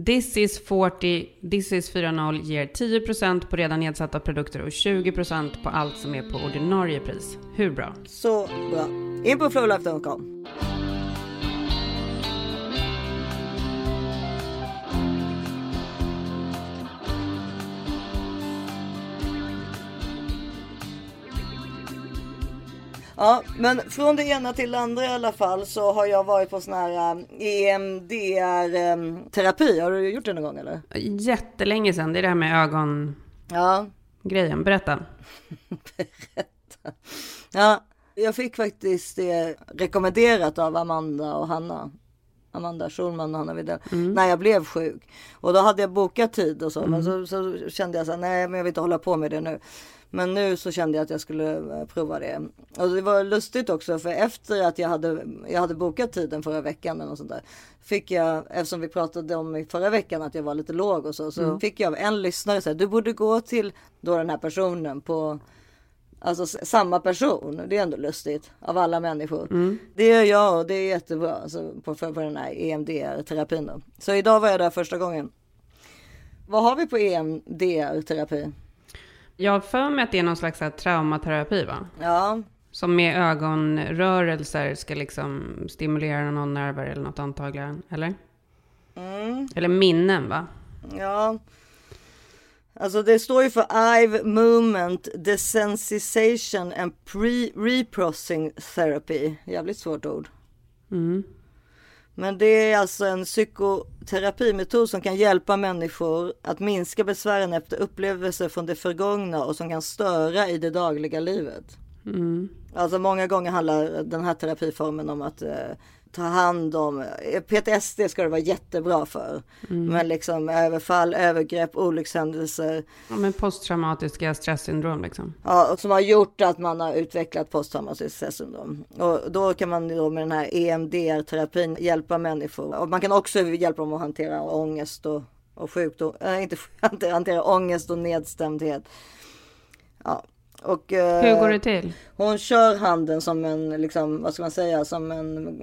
This is 40, this is 40 ger 10% på redan nedsatta produkter och 20% på allt som är på ordinarie pris. Hur bra? Så bra. In på flowlife.com. Ja, men från det ena till det andra i alla fall så har jag varit på sån här EMDR-terapi. Har du gjort det någon gång eller? Jättelänge sedan. Det är det här med ögongrejen. Ja, Berätta. Ja, jag fick faktiskt det rekommenderat av Amanda och Hanna. Amanda Schulman och Hanna Widell. När jag blev sjuk. Och då hade jag bokat tid och så. Men så, så kände jag så här, nej men jag vill inte hålla på med det nu. Men nu så kände jag att jag skulle eh, prova det. Och det var lustigt också för efter att jag hade, jag hade bokat tiden förra veckan eller något sånt där. Fick jag, eftersom vi pratade om i förra veckan att jag var lite låg och så. Så fick jag av en lyssnare här, du borde gå till då den här personen på Alltså samma person, det är ändå lustigt av alla människor. Det gör jag och det är jättebra alltså, på, för, på den här EMDR-terapin. Då. Så idag var jag där första gången. Vad har vi på EMDR-terapi? Jag har för mig att det är någon slags här traumaterapi va? Ja, Som med ögonrörelser ska liksom stimulera någon nerver eller något antagligen. Eller? Eller minnen va? ja. Alltså det står ju för Eye Movement Desensitization and Pre Reprocessing Therapy. Jävligt svårt ord. Men det är alltså en psykoterapimetod som kan hjälpa människor att minska besvären efter upplevelser från det förgångna och som kan störa i det dagliga livet. Mm. Alltså många gånger handlar den här terapiformen om att eh, ta hand om, eh, PTSD ska det vara jättebra för. Men liksom överfall, övergrepp, olyckshändelser. Ja, men posttraumatiska stresssyndrom liksom. Ja, och som har gjort att man har utvecklat posttraumatiskt stressyndrom. Och då kan man då med den här EMDR-terapin hjälpa människor. Och man kan också hjälpa dem att hantera ångest och, och sjukdom. Äh, inte hantera, hantera ångest och nedstämdhet. Ja. Och, eh, Hur går det till? Hon kör handen som en, liksom, vad ska man säga, som en,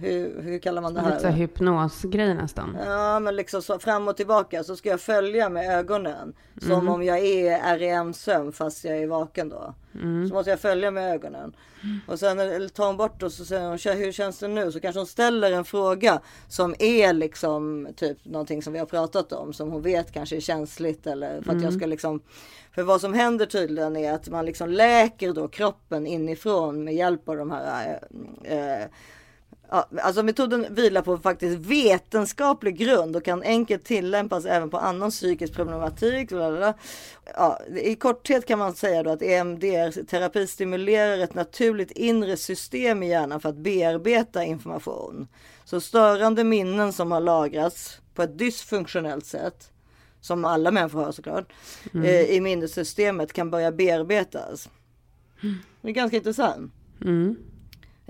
hur, hur kallar man det Lite här här? hypnosgrej nästan. Ja, men liksom så fram och tillbaka så ska jag följa med ögonen. Som om jag är REM-sömn fast jag är vaken då. Så måste jag följa med ögonen. Och sen eller tar hon bort och så säger hon, "Tja, hur känns det nu? Så kanske hon ställer en fråga som är liksom typ någonting som vi har pratat om. Som hon vet kanske är känsligt eller för att jag ska liksom för vad som händer tydligen är att man liksom läker då kroppen inifrån med hjälp av de här eh, eh Ja, alltså metoden vilar på faktiskt vetenskaplig grund och kan enkelt tillämpas även på annan psykisk problematik. lalala. Ja, I korthet kan man säga då att EMDR-terapi stimulerar ett naturligt inre system i hjärnan för att bearbeta information. Så störande minnen som har lagrats på ett dysfunktionellt sätt, som alla människor har såklart, eh, i minnessystemet kan börja bearbetas. Det är ganska intressant.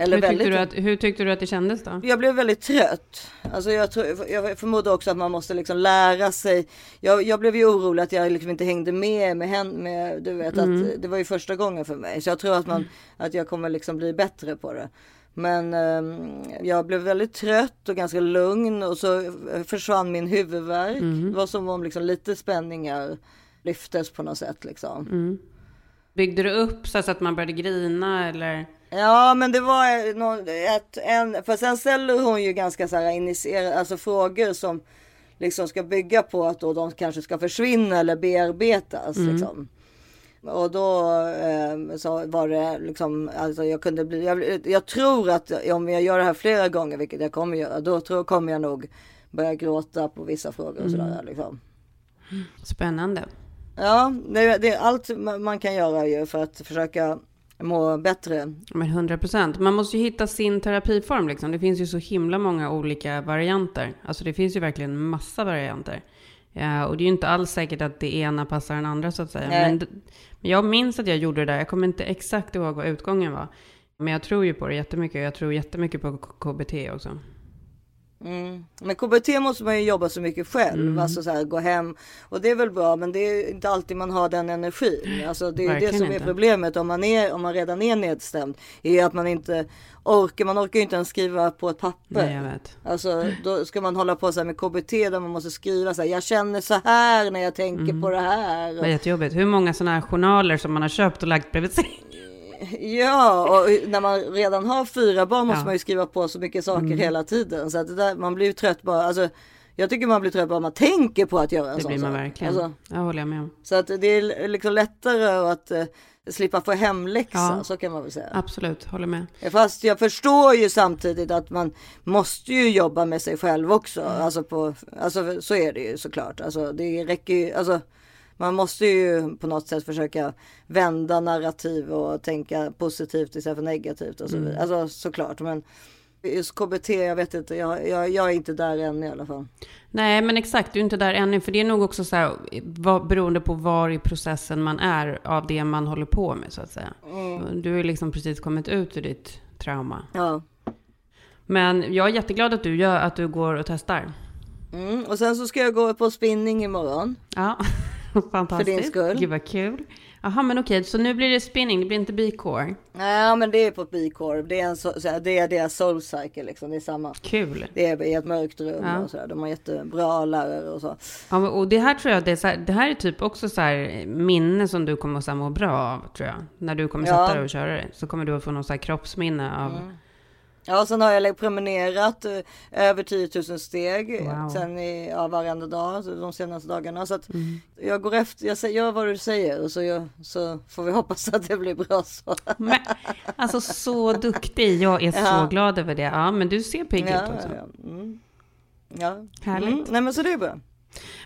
Eller Hur tyckte, väldigt du att, hur tyckte du att det kändes då? jag blev väldigt trött. Alltså jag, tror, jag förmodar också att man måste liksom lära sig. Jag, jag blev ju orolig att jag liksom inte hängde med med, hen, med Du vet att det var ju första gången för mig. Så jag tror att, man, att jag kommer liksom bli bättre på det. Men ehm, jag blev väldigt trött och ganska lugn och så eh, försvann min huvudvärk. Det var som om liksom lite spänningar lyftes på något sätt liksom. Byggde du upp så att man började grina eller? Ja, men det var någon, ett, en, för sen ställer hon ju ganska så här initierade, alltså frågor som liksom ska bygga på att då de kanske ska försvinna eller bearbetas liksom. Och då eh, så var det liksom, alltså jag kunde bli, jag, jag tror att om jag gör det här flera gånger, vilket jag kommer göra, då tror, kommer jag nog börja gråta på vissa frågor och sådär liksom. Spännande. Ja, det, det är allt ma- man kan göra ju för att försöka må bättre. Men 100 procent. Man måste ju hitta sin terapiform liksom. Det finns ju så himla många olika varianter. Alltså det finns ju verkligen massa varianter. Ja, och det är ju inte alls säkert att det ena passar den andra så att säga. Nej. Men jag minns att jag gjorde det där. Jag kommer inte exakt ihåg vad utgången var. Men jag tror ju på det jättemycket. Jag tror jättemycket på KBT också. Mm. Men KBT måste man ju jobba så mycket själv, Mm. alltså så här, gå hem och det är väl bra, men det är inte alltid man har den energin. Alltså det är det som är inte. problemet om man är om man redan är nedstämd, är att man inte orkar. Man orkar ju inte ens skriva på ett papper. Nej, jag vet. Alltså då ska man hålla på så här med KBT där man måste skriva så här. Jag känner så här när jag tänker Mm. på det här. Det var jättejobbigt. Hur många sådana här journaler som man har köpt och lagt bredvid sig. Ja, och när man redan har fyra barn måste Ja. man ju skriva på så mycket saker Mm. hela tiden. Så att det där, man blir ju trött bara. Alltså, jag tycker man blir trött bara man tänker på att göra en Det sån blir man sak. verkligen. Alltså, Jag håller med om. så att det är liksom lättare att eh, slippa få hemläxa, Ja. så kan man väl säga. Absolut, håller med. Fast jag förstår ju samtidigt att man måste ju jobba med sig själv också. Mm. Alltså, på, alltså så är det ju såklart. Alltså det räcker ju, alltså man måste ju på något sätt försöka vända narrativ och tänka positivt istället för negativt och så Mm. Alltså såklart, men just KBT, jag vet inte, jag, jag, jag är inte där än i alla fall. Nej, men exakt, du är inte där ännu. För det är nog också så här, vad, beroende på var i processen man är av det man håller på med, så att säga. Du har liksom precis kommit ut ur ditt trauma. Ja. Men jag är jätteglad att du, gör, att du går och testar. Mm. Och sen så ska jag gå på spinning imorgon. Ja, fantastiskt. För din skull. Gud vad kul. Jaha, men okej, så nu blir det spinning, det blir inte B-core. Nej, men det är på B-Corp. Det är, en här, det är deras soul cycle liksom. Det är samma. Kul. Det är i ett mörkt rum Ja. och så. De har jättebra lärare och så. Ja, och det här tror jag, det är, här, det här är typ också så här minne som du kommer att må bra av, tror jag. När du kommer Ja. sätta dig och köra det. Så kommer du att få någon så här kroppsminne av... Ja, och sen har jag promenerat eh, över 10 000 steg Wow. sen i, ja, varenda dag de senaste dagarna. Så Mm. jag går efter, jag gör vad du säger och så, gör, så får vi hoppas att det blir bra så. Men, alltså så duktig, jag är Ja. så glad över det. Ja, men du ser pigg Ja, ut också. ja, ja. Mm. ja. Härligt. Mm. Nej men så det är bra.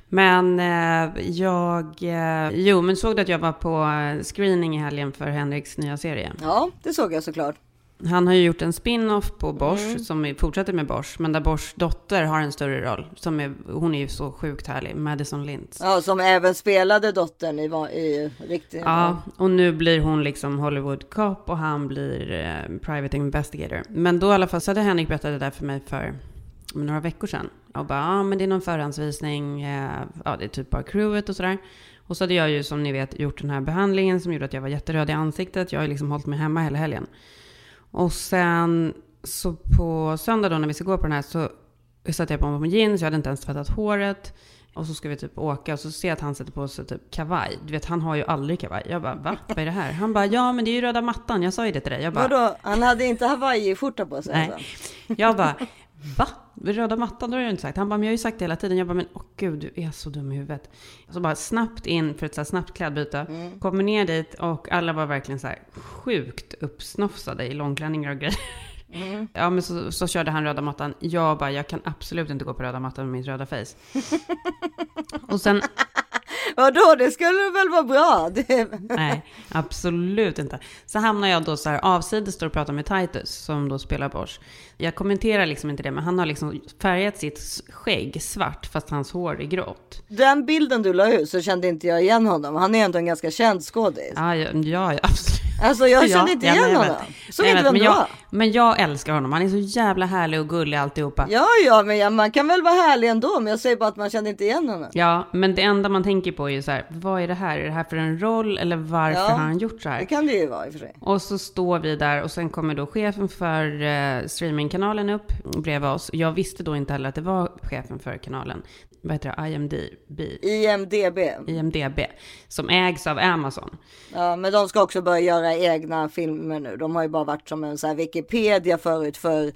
Men eh, jag, eh, jo men såg du att jag var på eh, screening i helgen för Henriks nya serie? Ja, det såg jag såklart. Han har ju gjort en spin-off på Bosch Mm. som fortsätter med Bosch, men där Boschs dotter har en större roll. Som är, hon är ju så sjukt härlig, Madison Lintz. Ja, som även spelade dottern i, i riktigt. Ja, och nu blir hon liksom Hollywood cop och han blir eh, private investigator. Men då i alla fall så hade Henrik berättat det där för mig för några veckor sedan. Och bara, ja men det är någon förhandsvisning, eh, ja det är typ bara crewet och sådär. Och så hade jag ju som ni vet gjort den här behandlingen som gjorde att jag var jätteröd i ansiktet. Jag har ju liksom hållit mig hemma hela helgen. Och sen så på söndag då när vi ska gå på den här så satte jag på mig jeans, jag hade inte ens tvättat håret. Och så ska vi typ åka och så ser jag att han sätter på sig typ kavaj. Du vet han har ju aldrig kavaj. Jag bara va? Vad är det här? Han bara ja men det är ju röda mattan. Jag sa ju det till dig. Jag bara Vadå? Han hade inte hawaiiskjorta på sig Nej. alltså? jag bara, va? Röda mattan, då har jag inte sagt. Han bara, men jag har ju sagt det hela tiden. Jag bara, men åh gud, du är så dum i huvudet. Så bara snabbt in för ett så här snabbt klädbyte. Kommer ner dit och alla var verkligen så här sjukt uppsnofsade i långklänningar och grejer. Ja, men så, så körde han röda mattan. Jag bara, jag kan absolut inte gå på röda mattan med mitt röda face. och sen, Vadå? Det skulle väl vara bra? Nej, absolut inte. Så hamnar jag då så här avsides och pratar med Titus som då spelar Bosch. Jag kommenterar liksom inte det, men han har liksom färgat sitt skägg svart fast hans hår är grått. Den bilden du la ut så kände inte jag igen honom. Han är ändå en ganska känd skådis. Ja, ja, ja absolut. Alltså jag Ja, kände inte igen honom. vet. Så Nej, vet men, vem jag, men jag älskar honom. Han är så jävla härlig och gullig alltihopa. Ja, ja, men ja, man kan väl vara härlig ändå. Men jag säger bara att man känner inte igen henne. Ja, men det enda man tänker på är ju så här, vad är det här? Är det här för en roll eller varför Ja, har han gjort så Det här? kan det ju vara i och för sig. Och så står vi där och sen kommer då chefen för eh, streamingkanalen upp bredvid oss. Jag visste då inte heller att det var chefen för kanalen. Vad heter det? IMDB? IMDB. IMDB. Som ägs av Amazon. Ja, men de ska också börja göra egna filmer nu. De har ju bara varit som en så Wikipedia förut för,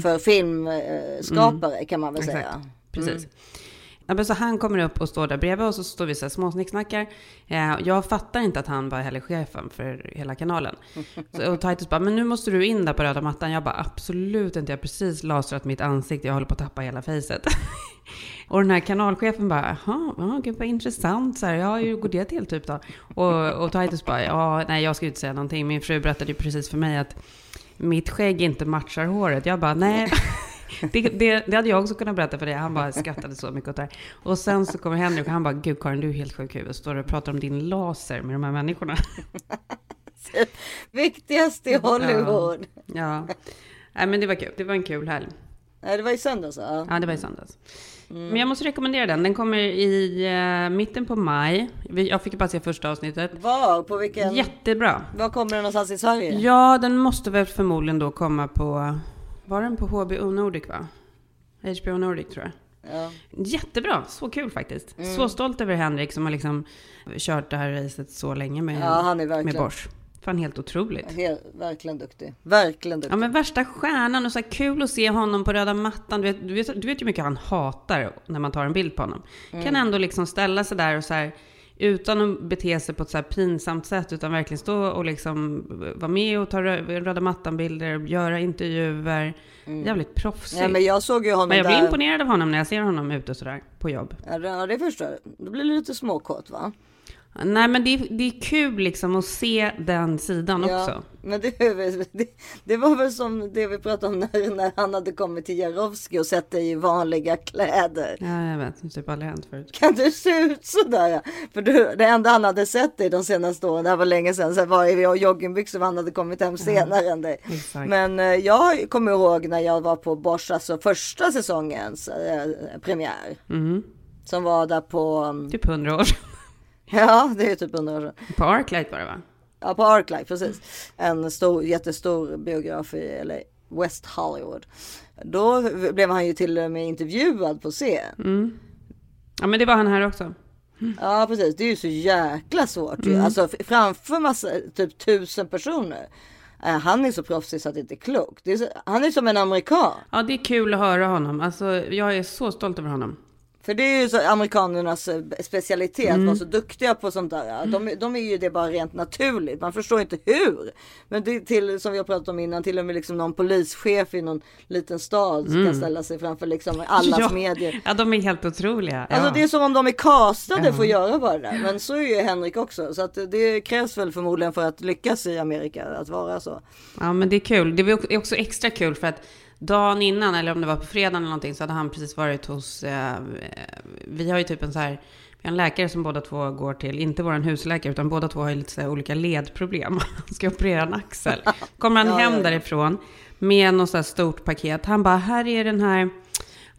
för filmskapare kan man väl Exakt. säga. Precis. Ja, men så han kommer upp och står där bredvid och så står vi så här småsnicksnackar. Eh, jag fattar inte att han var heller chefen för hela kanalen. Så, och Titus bara, men nu måste du in där på röda mattan. Jag bara, absolut inte. Jag har precis lasrat mitt ansikte. Jag håller på att tappa hela fejset. och den här kanalchefen bara, jaha, ja, gud vad intressant. Så här, ja, hur går det till typ då? Och, och Titus bara, ja, nej, jag ska inte säga någonting. Min fru berättade ju precis för mig att mitt skägg inte matchar håret. Jag bara, nej. Det, det, det hade jag också kunnat berätta för dig. Han bara skrattade så mycket åt det här. Och sen så kommer Henrik och han bara, gud Karin du är helt sjuk i huvudet. Står och pratar om din laser med de här människorna. Viktigast i Hollywood. Ja, Nej, men det var kul. Det var en kul helg. Nej, det var i söndags. Ja. Ja, det var i söndags. Men jag måste rekommendera den. Den kommer i eh, mitten på maj. Jag fick ju bara se första avsnittet. Var? På vilken? Jättebra. Var kommer den någonstans i Sverige? Ja, den måste väl förmodligen då komma på... Var den på HBO Nordic va? HBO Nordic tror jag. Ja. Jättebra, så kul faktiskt. Så stolt över Henrik som har liksom kört det här racet så länge med, Ja, han är med verkligen- Bosch. Fan helt otroligt. Helt, verkligen duktig. Verkligen duktig. Ja men värsta stjärnan och så här kul att se honom på röda mattan. Du vet, du vet, du vet ju hur mycket han hatar när man tar en bild på honom. Kan ändå liksom ställa sig där och så här utan att bete sig på ett så här pinsamt sätt utan verkligen stå och liksom vara med och ta rö- röda mattan-bilder, göra intervjuer. Jävligt proffsigt. Nej, men jag såg ju honom Men jag blir där. imponerad av honom när jag ser honom ute sådär på jobb. Ja, det förstår jag. Då blir det lite småkåt va? Nej men det är, det är kul liksom att se den sidan också. men det, det, det var väl som det vi pratade om när, när han hade kommit till Jarowski och sett dig i vanliga kläder. Ja, jag vet. Det har typ aldrig hänt förut. Kan du se ut sådär? För du, det enda han hade sett dig de senaste åren, det här var länge sedan, så var i joggingbyxor och han hade kommit hem senare än dig. exakt. Men eh, jag kommer ihåg när jag var på Bosch, alltså första säsongens eh, premiär. Som var där på, um, Typ 100 år sedan. ja det är typ hundra år sedan. På Arclight var det va? Ja, på Arclight, precis. En stor, jättestor biograf i LA, West Hollywood. Då blev han ju till och med intervjuad på scen. Ja men det var han här också. Ja, precis. Det är ju så jäkla svårt ju. Alltså framför massa, typ tusen personer. Eh, Han är så proffsig så att det inte är klokt. Det är så, han är som en amerikan. Ja det är kul att höra honom. Alltså jag är så stolt över honom. För det är ju så amerikanernas eh, specialitet, mm. vara så duktiga på sånt där. De, de är ju det bara rent naturligt. Man förstår inte hur. Men det till, som vi har pratat om innan, till och med liksom någon polischef i någon liten stad som kan ställa sig framför liksom allas ja. medier. Ja de är helt otroliga. Ja. Alltså det är som om de är castade för att göra bara det där. Men så är ju Henrik också. Så att det krävs väl förmodligen för att lyckas i Amerika att vara så. ja men det är kul. Det är också extra kul för att dagen innan, eller om det var på fredagen eller någonting, så hade han precis varit hos... Eh, vi har ju typ en så här... Vi har en läkare som båda två går till, inte vår husläkare, utan båda två har ju lite så här olika ledproblem. Han ska operera en axel. Kommer han Ja, hem ja, ja. därifrån med något så här stort paket. Han bara, här är den här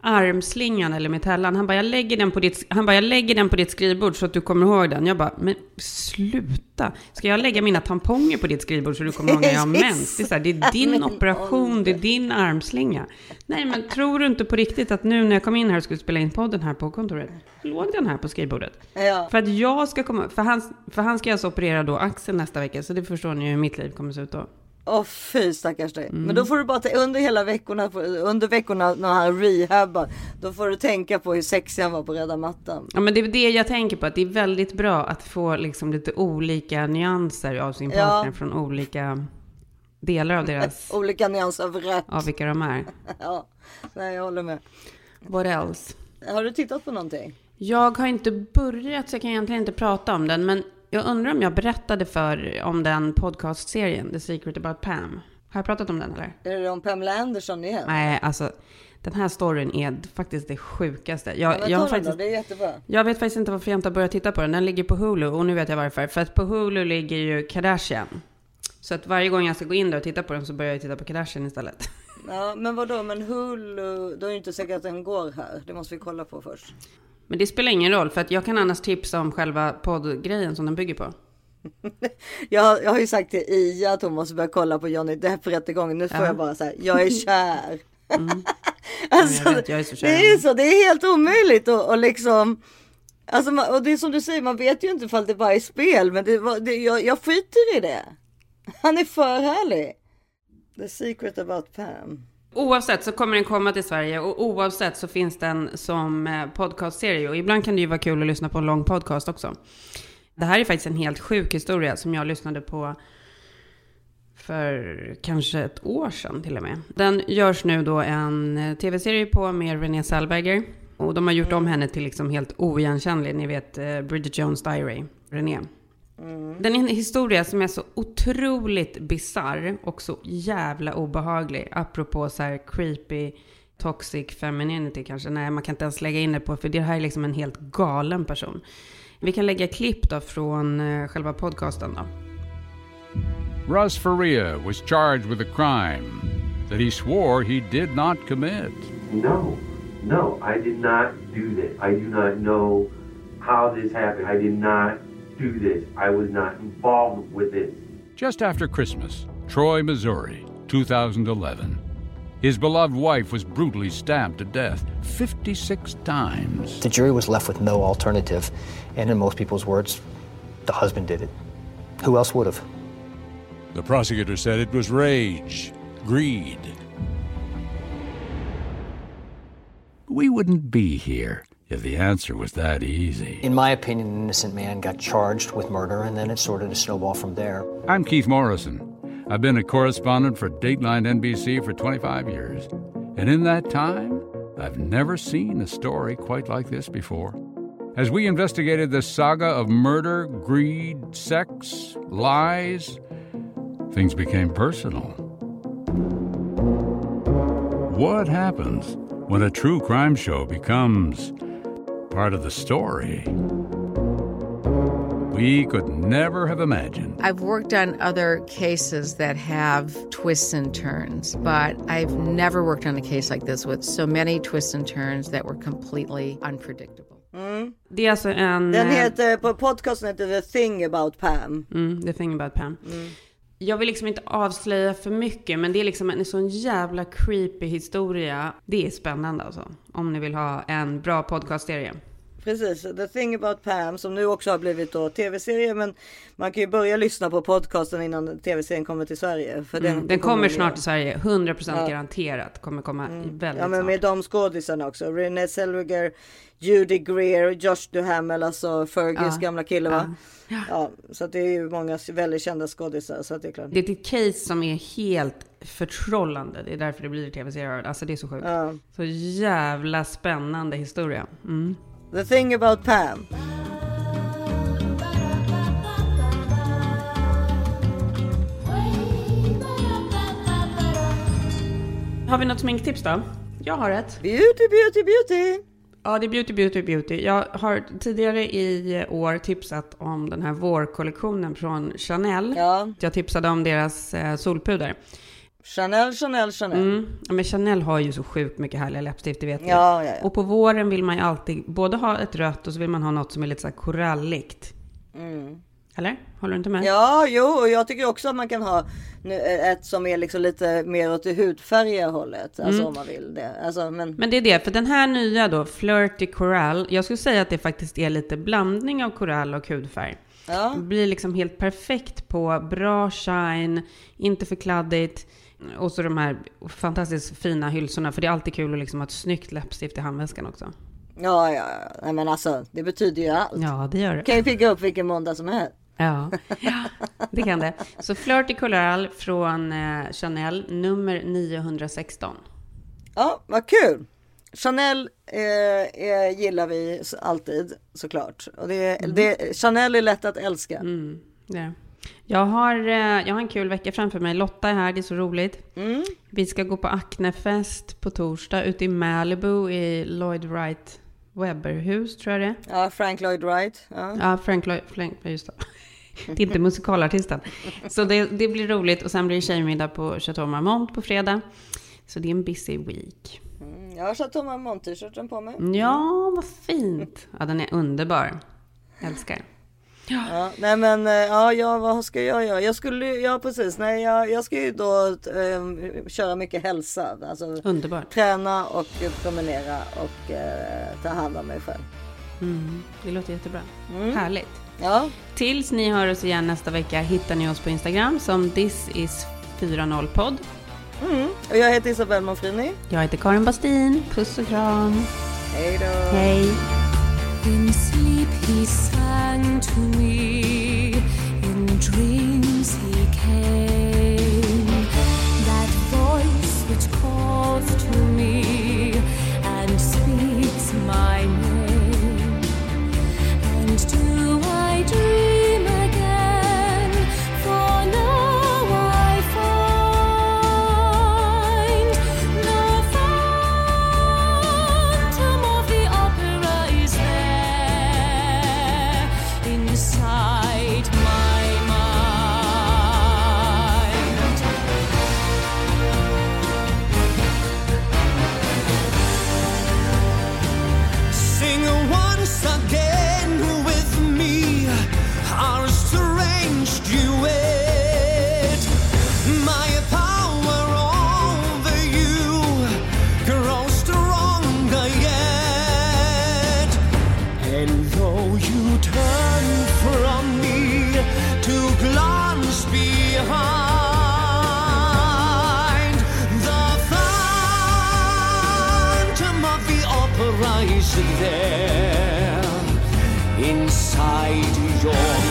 armslingan eller metallan. Han bara, jag lägger den på ditt, han bara, jag lägger den på ditt skrivbord så att du kommer ihåg den. Jag bara, men sluta. Ska jag lägga mina tamponger på ditt skrivbord så du kommer ihåg när jag har mens? Det är, så här, det är din operation, det är din armslinga. Nej, men tror du inte på riktigt att nu när jag kom in här och skulle spela in podden här på kontoret, låg den här på skrivbordet? Ja. För att jag ska komma, för han, för han ska alltså operera då axeln nästa vecka, så det förstår ni hur mitt liv kommer se ut då. Åh fy stackars dig. Mm. Men då får du bara under hela veckorna, under veckorna när han rehabbar, då får du tänka på hur sexig han var på röda mattan. Ja, men det är det jag tänker på, att det är väldigt bra att få liksom lite olika nyanser av sin Ja. partner från olika delar av deras, Olika nyanser av rött. av vilka de är. Ja, nej jag håller med. What else? Har du tittat på någonting? Jag har inte börjat, så jag kan egentligen inte prata om den, men jag undrar om jag berättade för om den podcastserien, The Secret About Pam. Har jag pratat om den eller? Är det om Pamela Anderson igen? Nej, alltså den här storyn är faktiskt det sjukaste. Ja, Jag, men jag, har faktiskt, det är jättebra. jag vet faktiskt inte varför jag inte har börjat titta på den. Den ligger på Hulu och nu vet jag varför. För att på Hulu ligger ju Kardashian. Så att varje gång jag ska gå in där och titta på den så börjar jag titta på Kardashian istället. Ja, men vadå, men Hulu, då är det inte säkert att den går här. Det måste vi kolla på först. Men det spelar ingen roll för att jag kan annars tipsa om själva poddgrejen som den bygger på. Jag, jag har ju sagt till Ia att hon måste börja kolla på Johnny Depp-rättegången. Nu får Ja. jag bara säga, jag är kär. Mm. alltså, vet, är kär. Det är så, det är helt omöjligt och, och liksom. Alltså, och det är som du säger, man vet ju inte ifall det bara är spel, men det, det, jag, jag skiter i det. Han är för härlig. The secret about Pam. Oavsett så kommer den komma till Sverige och oavsett så finns den som eh, podcastserie. Och ibland kan det ju vara kul att lyssna på en lång podcast också. Det här är faktiskt en helt sjuk historia som jag lyssnade på för kanske ett år sedan till och med. Den görs nu då en eh, tv-serie på med Renée Zellweger. Och de har gjort om henne till liksom helt oigenkännlig. Ni vet eh, Bridget Jones Diary, Renée. Den är en historia som är så otroligt bizarr och så jävla obehaglig. Apropå så här creepy, toxic femininity kanske. Nej, man kan inte ens lägga in det på, för det här är liksom en helt galen person. Vi kan lägga klipp då från eh, själva podcasten då. Russ Faria was charged with a crime that he swore he did not commit. No, no, I did not do this. I do not know how this happened. I did not do this. I was not involved with this. Just after Christmas, Troy, Missouri, 2011. His beloved wife was brutally stabbed to death 56 times. The jury was left with no alternative, and in most people's words, the husband did it. Who else would have? The prosecutor said it was rage, greed. We wouldn't be here if the answer was that easy. In my opinion, an innocent man got charged with murder, and then it started to snowball from there. I'm Keith Morrison. I've been a correspondent for Dateline NBC for 25 years. And in that time, I've never seen a story quite like this before. As we investigated the saga of murder, greed, sex, lies, things became personal. What happens when a true crime show becomes part of the story? We could never have imagined. I've worked on other cases that have twists and turns, but I've never worked on a case like this with so many twists and turns that were completely unpredictable. Det är alltså en... Den eh, heter, på podcasten heter The thing about Pam. Mm, the thing about Pam. Jag vill liksom inte avslöja för mycket, men det är liksom en sån jävla creepy historia. Det är spännande alltså. Om ni vill ha en bra podcastserie. Precis, The thing about Pam som nu också har blivit då tv-serie men man kan ju börja lyssna på podcasten innan tv-serien kommer till Sverige. För Mm, den kommer snart till Sverige, 100% Ja. garanterat kommer komma i väldigt Ja men snart. med de skådisarna också. Renée Zellweger, Judy Greer, Josh Duhamel, alltså Fergies Ja. gamla kille va? Ja. så att det är ju många väldigt kända skådisar så det är klart. Det är ett case som är helt förtrollande. Det är därför det blir tv-serier. Alltså det är så sjukt. Ja. Så jävla spännande historia. Mm. The thing about Pam. Har vi något sminktips då? Jag har ett. Beauty, beauty, beauty. Ja, det är beauty, beauty, beauty. Jag har tidigare i år tipsat om den här vårkollektionen från Chanel. Ja. Jag tipsade om deras eh, solpuder. Chanel, Chanel, Chanel. Mm. Ja, men Chanel har ju så sjukt mycket härliga läppstift, det vet ni. Ja, ja, ja. Och på våren vill man ju alltid både ha ett rött och så vill man ha något som är lite så här koralligt. Mm. Eller? Håller du inte med? Ja, jo, och jag tycker också att man kan ha nu, ett som är liksom lite mer åt det hudfärgiga hållet. Alltså Mm. om man vill det. Alltså, men, Men det är det, för den här nya då, Flirty Coral, jag skulle säga att det faktiskt är lite blandning av korall och hudfärg. ja. Det blir liksom helt perfekt på bra shine, inte för kladdigt. Och så de här fantastiskt fina hylsorna, för det är alltid kul att liksom ha ett snyggt läppstift i handväskan också. ja, ja, ja. Men alltså det betyder ju allt. Ja, det gör det. Kan ju picka upp vilken måndag som helst. Ja, ja det kan det. Så Flirty Coral från eh, Chanel, nummer 916. Ja, vad kul. Chanel eh, eh, gillar vi alltid såklart. Och det, det, Chanel är lätt att älska. Mm, det. Jag har, eh, jag har en kul vecka framför mig. Lotta är här, det är så roligt. Mm. Vi ska gå på Acnefest på torsdag ute i Malibu i Lloyd Wright Webberhus, tror jag det är. Ja, Frank Lloyd Wright. Ja. Ja, Frank Lloyd, Frank, just det. Det är inte musikalartisten. Så det, det blir roligt och sen blir det tjejmiddag på Chateau Marmont på fredag. Så det är en busy week. Mm, jag har Chateau Marmont-t-shirten på mig. Ja, vad fint. Ja, den är underbar. Älskar. Ja, nej men eh, ja, ja, vad ska jag göra? Jag skulle, ja precis, nej jag, jag ska ju då eh, köra mycket hälsa. Alltså Underbart. träna och promenera och eh, ta hand om mig själv. Mm, det låter jättebra. Mm. Härligt. Ja. Tills ni hör oss igen nästa vecka hittar ni oss på Instagram som thisis40podd. Mm. Och jag heter Isabelle Monfrini. Jag heter Karin Bastin. Puss och kram. Hej då. Hej. In sleep he sang to me, in dreams he came. That voice which calls to me and speaks my name. door.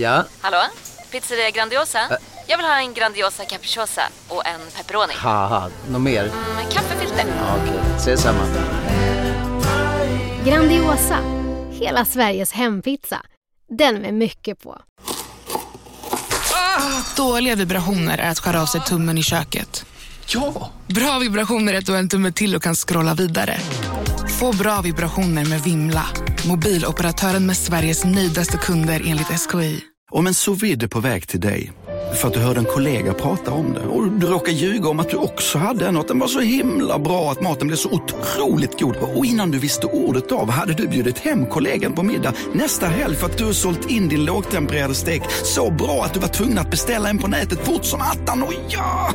Ja, Hallå? Pizzeria Grandiosa? Jag vill ha en Grandiosa capriciosa och en pepperoni. något mer? Med kaffefilter. Ja, Okej, ses samma. Grandiosa, hela Sveriges hempizza. Den med mycket på. Dåliga vibrationer är att skära av sig tummen i köket. Ja! Bra vibrationer är att du har en tumme till och kan scrolla vidare. Få bra vibrationer med Vimla. Mobiloperatören med Sveriges nöjdaste kunder enligt SKI. Om en sous vide är på väg till dig för att du hörde en kollega prata om det och du råkade ljuga om att du också hade en och att den var så himla bra att maten blev så otroligt god och innan du visste ordet av hade du bjudit hem kollegan på middag nästa helg för att du sålt in din lågtempererade stek så bra att du var tvungen att beställa en på nätet fort som attan. Och ja!